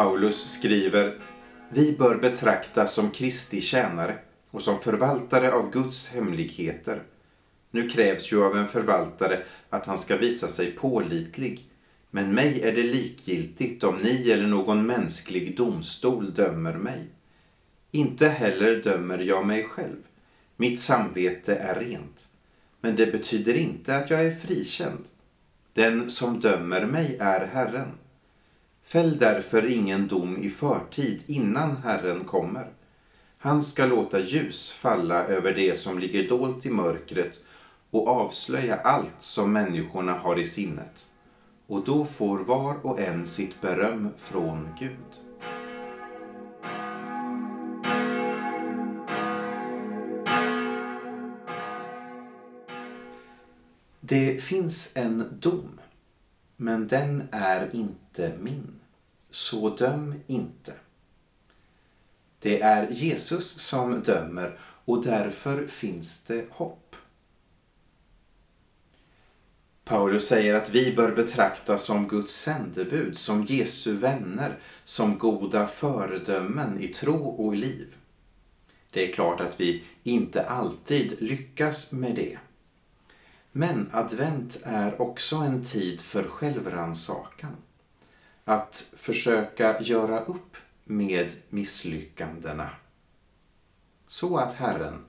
Paulus skriver Vi bör betraktas som Kristi tjänare och som förvaltare av Guds hemligheter. Nu krävs ju av en förvaltare att han ska visa sig pålitlig. Men mig är det likgiltigt om ni eller någon mänsklig domstol dömer mig. Inte heller dömer jag mig själv. Mitt samvete är rent. Men det betyder inte att jag är frikänd. Den som dömer mig är Herren. Fäll därför ingen dom i förtid innan Herren kommer. Han ska låta ljus falla över det som ligger dolt i mörkret och avslöja allt som människorna har i sinnet. Och då får var och en sitt beröm från Gud. Det finns en dom, men den är inte min. Så döm inte. Det är Jesus som dömer och därför finns det hopp. Paulus säger att vi bör betraktas som Guds sändebud, som Jesu vänner, som goda föredömen i tro och i liv. Det är klart att vi inte alltid lyckas med det. Men advent är också en tid för självrannsakan. Att försöka göra upp med misslyckandena. Så att Herren,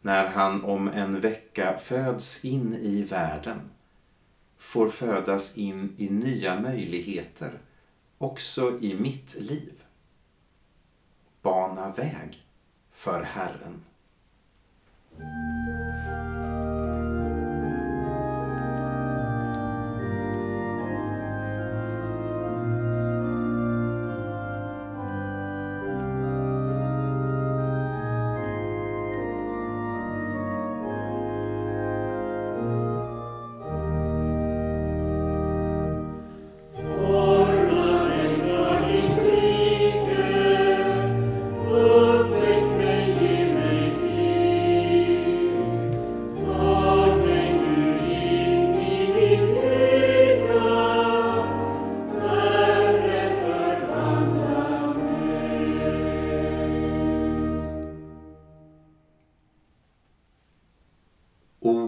när han om en vecka föds in i världen, får födas in i nya möjligheter också i mitt liv. Bana väg för Herren.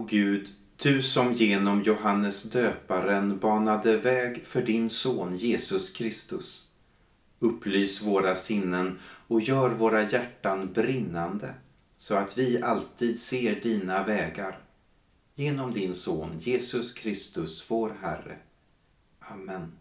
Gud, du som genom Johannes döparen banade väg för din son Jesus Kristus. Upplys våra sinnen och gör våra hjärtan brinnande så att vi alltid ser dina vägar. Genom din son Jesus Kristus, vår Herre. Amen.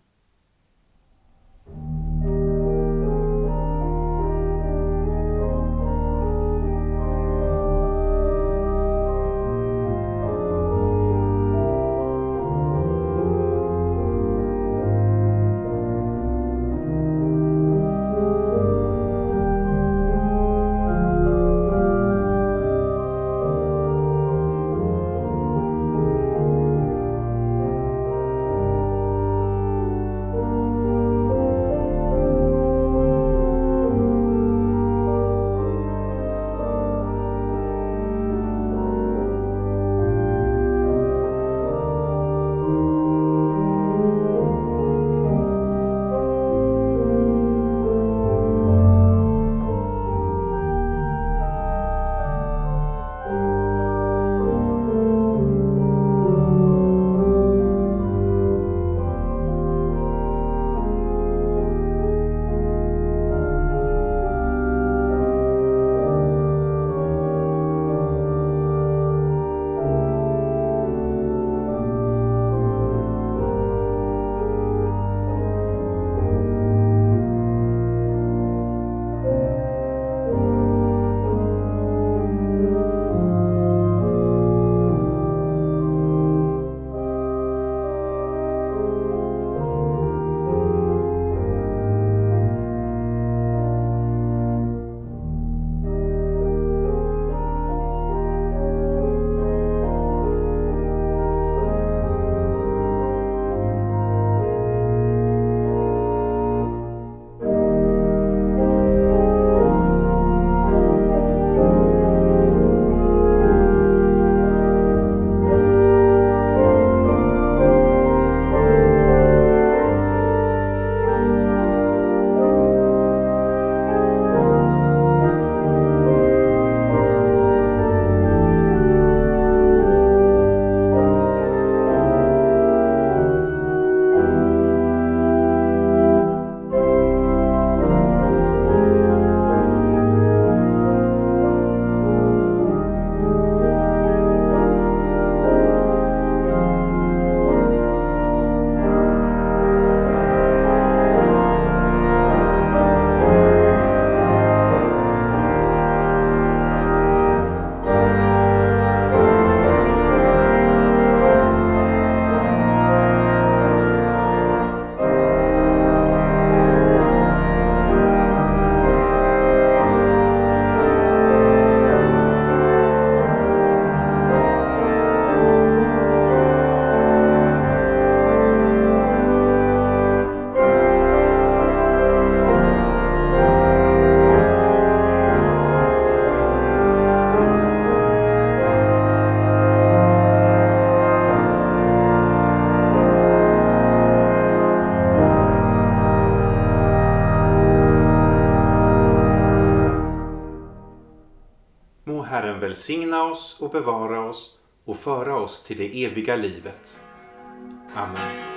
Herren välsigna oss och bevara oss och föra oss till det eviga livet. Amen.